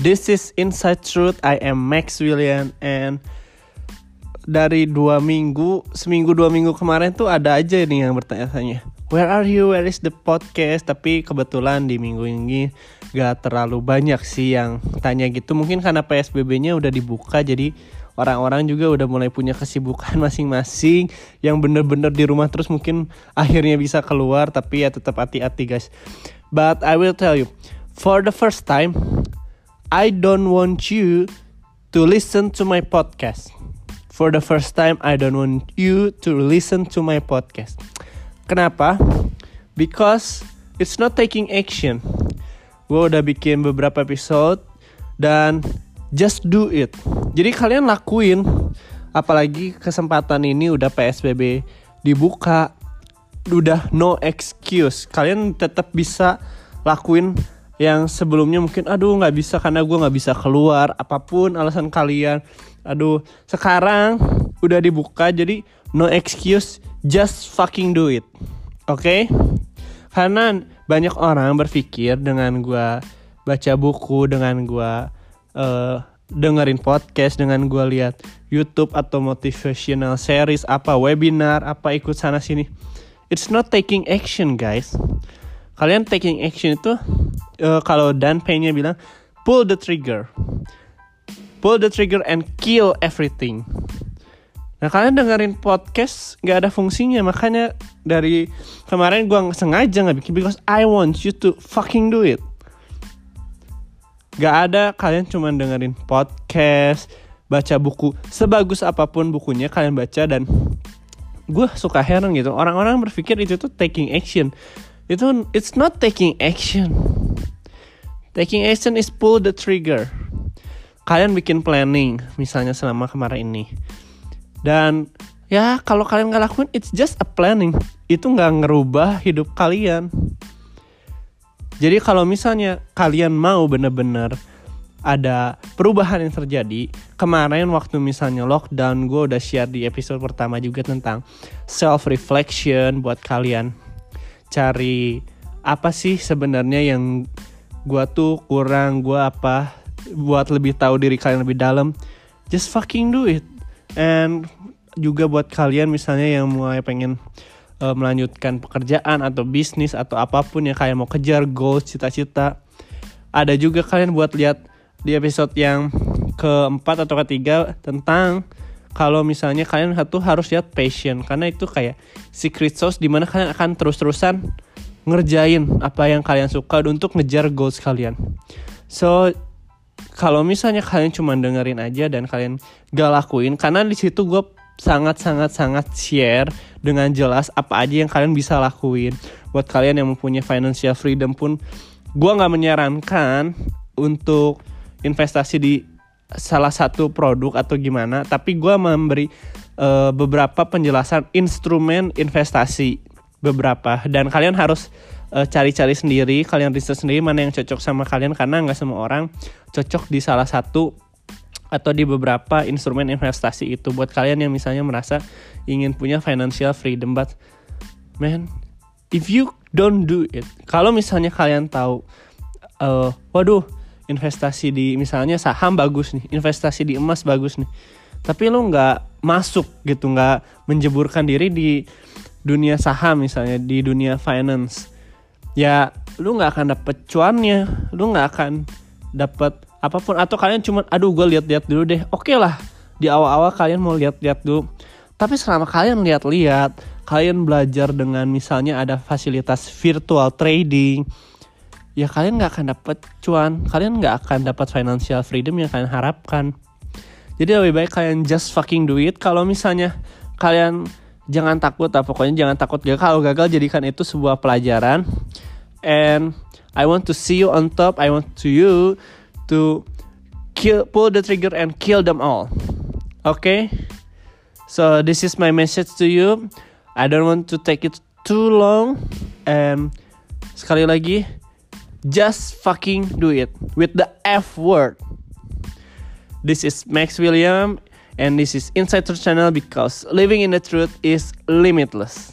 This is Inside Truth. I am Max William and dari dua minggu, seminggu dua minggu kemarin tuh ada aja nih yang bertanya-tanya. Where are you? Where is the podcast? Tapi kebetulan di minggu ini gak terlalu banyak sih yang tanya gitu. Mungkin karena PSBB-nya udah dibuka jadi orang-orang juga udah mulai punya kesibukan masing-masing yang bener-bener di rumah terus mungkin akhirnya bisa keluar tapi ya tetap hati-hati guys. But I will tell you, for the first time, I don't want you to listen to my podcast. For the first time, I don't want you to listen to my podcast. Kenapa? Because it's not taking action. Gue udah bikin beberapa episode dan just do it. Jadi kalian lakuin. Apalagi kesempatan ini udah PSBB dibuka, udah no excuse. Kalian tetap bisa lakuin yang sebelumnya mungkin aduh nggak bisa karena gue nggak bisa keluar apa pun alasan kalian. Aduh sekarang udah dibuka jadi no excuse just fucking do it. Oke? Okay? karena banyak orang berpikir dengan gue baca buku dengan gue uh, dengerin podcast dengan gue lihat YouTube atau motivational series apa webinar apa ikut sana sini it's not taking action guys kalian taking action itu uh, kalau Dan Payne bilang pull the trigger. Pull the trigger and kill everything. Nah kalian dengerin podcast nggak ada fungsinya. Makanya dari kemarin gue sengaja nggak bikin because I want you to fucking do it. Gak ada kalian cuma dengerin podcast, baca buku. Sebagus apa pun bukunya kalian baca dan gue suka heran gitu. Orang-orang berpikir itu tuh taking action itu it's not taking action. Taking action is pull the trigger. Kalian bikin planning misalnya selama kemarin ini dan ya kalau kalian nggak lakuin it's just a planning itu nggak ngerubah hidup kalian jadi kalau misalnya kalian mau bener-bener ada perubahan yang terjadi kemarin waktu misalnya lockdown gue udah share di episode pertama juga tentang self reflection buat kalian cari apa sih sebenarnya yang gue tuh kurang gue apa buat lebih tahu diri kalian lebih dalam just fucking do it. And juga buat kalian misalnya yang mulai pengen uh, melanjutkan pekerjaan atau bisnis atau apa pun yang kalian mau kejar goals cita-cita ada juga kalian buat lihat di episode yang keempat atau ketiga tentang kalau misalnya kalian satu harus lihat passion. Karena itu kayak secret sauce di mana kalian akan terus-terusan ngerjain apa yang kalian suka untuk ngejar goals kalian. So kalau misalnya kalian cuma dengerin aja dan kalian gak lakuin karena di situ gue sangat sangat sangat share dengan jelas apa aja yang kalian bisa lakuin. Buat kalian yang mempunyai financial freedom pun gue nggak menyarankan untuk investasi di salah satu produk atau gimana tapi gue memberi uh, beberapa penjelasan instrumen investasi beberapa. Dan kalian harus uh, cari-cari sendiri, kalian riset sendiri mana yang cocok sama kalian karena nggak semua orang cocok di salah satu atau di beberapa instrumen investasi itu. Buat kalian yang misalnya merasa ingin punya financial freedom but man if you don't do it kalau misalnya kalian tahu uh, waduh investasi di misalnya saham bagus nih investasi di emas bagus nih. Tapi lo nggak masuk gitu nggak menjeburkan diri di dunia saham misalnya di dunia finance. Ya lu nggak akan dapet cuannya lu nggak akan dapet apa pun. Atau kalian cuma aduh gue lihat-lihat dulu deh. Oke okay lah di awal-awal kalian mau lihat-lihat dulu. Tapi selama kalian lihat-lihat kalian belajar dengan misalnya ada fasilitas virtual trading ya kalian nggak akan dapet cuan. Kalian nggak akan dapat financial freedom yang kalian harapkan. Jadi lebih baik kalian just fucking do it. Kalau misalnya kalian jangan takut lah pokoknya jangan takut gagal. Kalau gagal jadikan itu sebuah pelajaran. And I want to see you on top. I want to you to kill pull the trigger and kill them all. Okay? So this is my message to you. I don't want to take it too long. And sekali lagi just fucking do it with the F word this is Max William and this is Inside Truth Channel because living in the truth is limitless.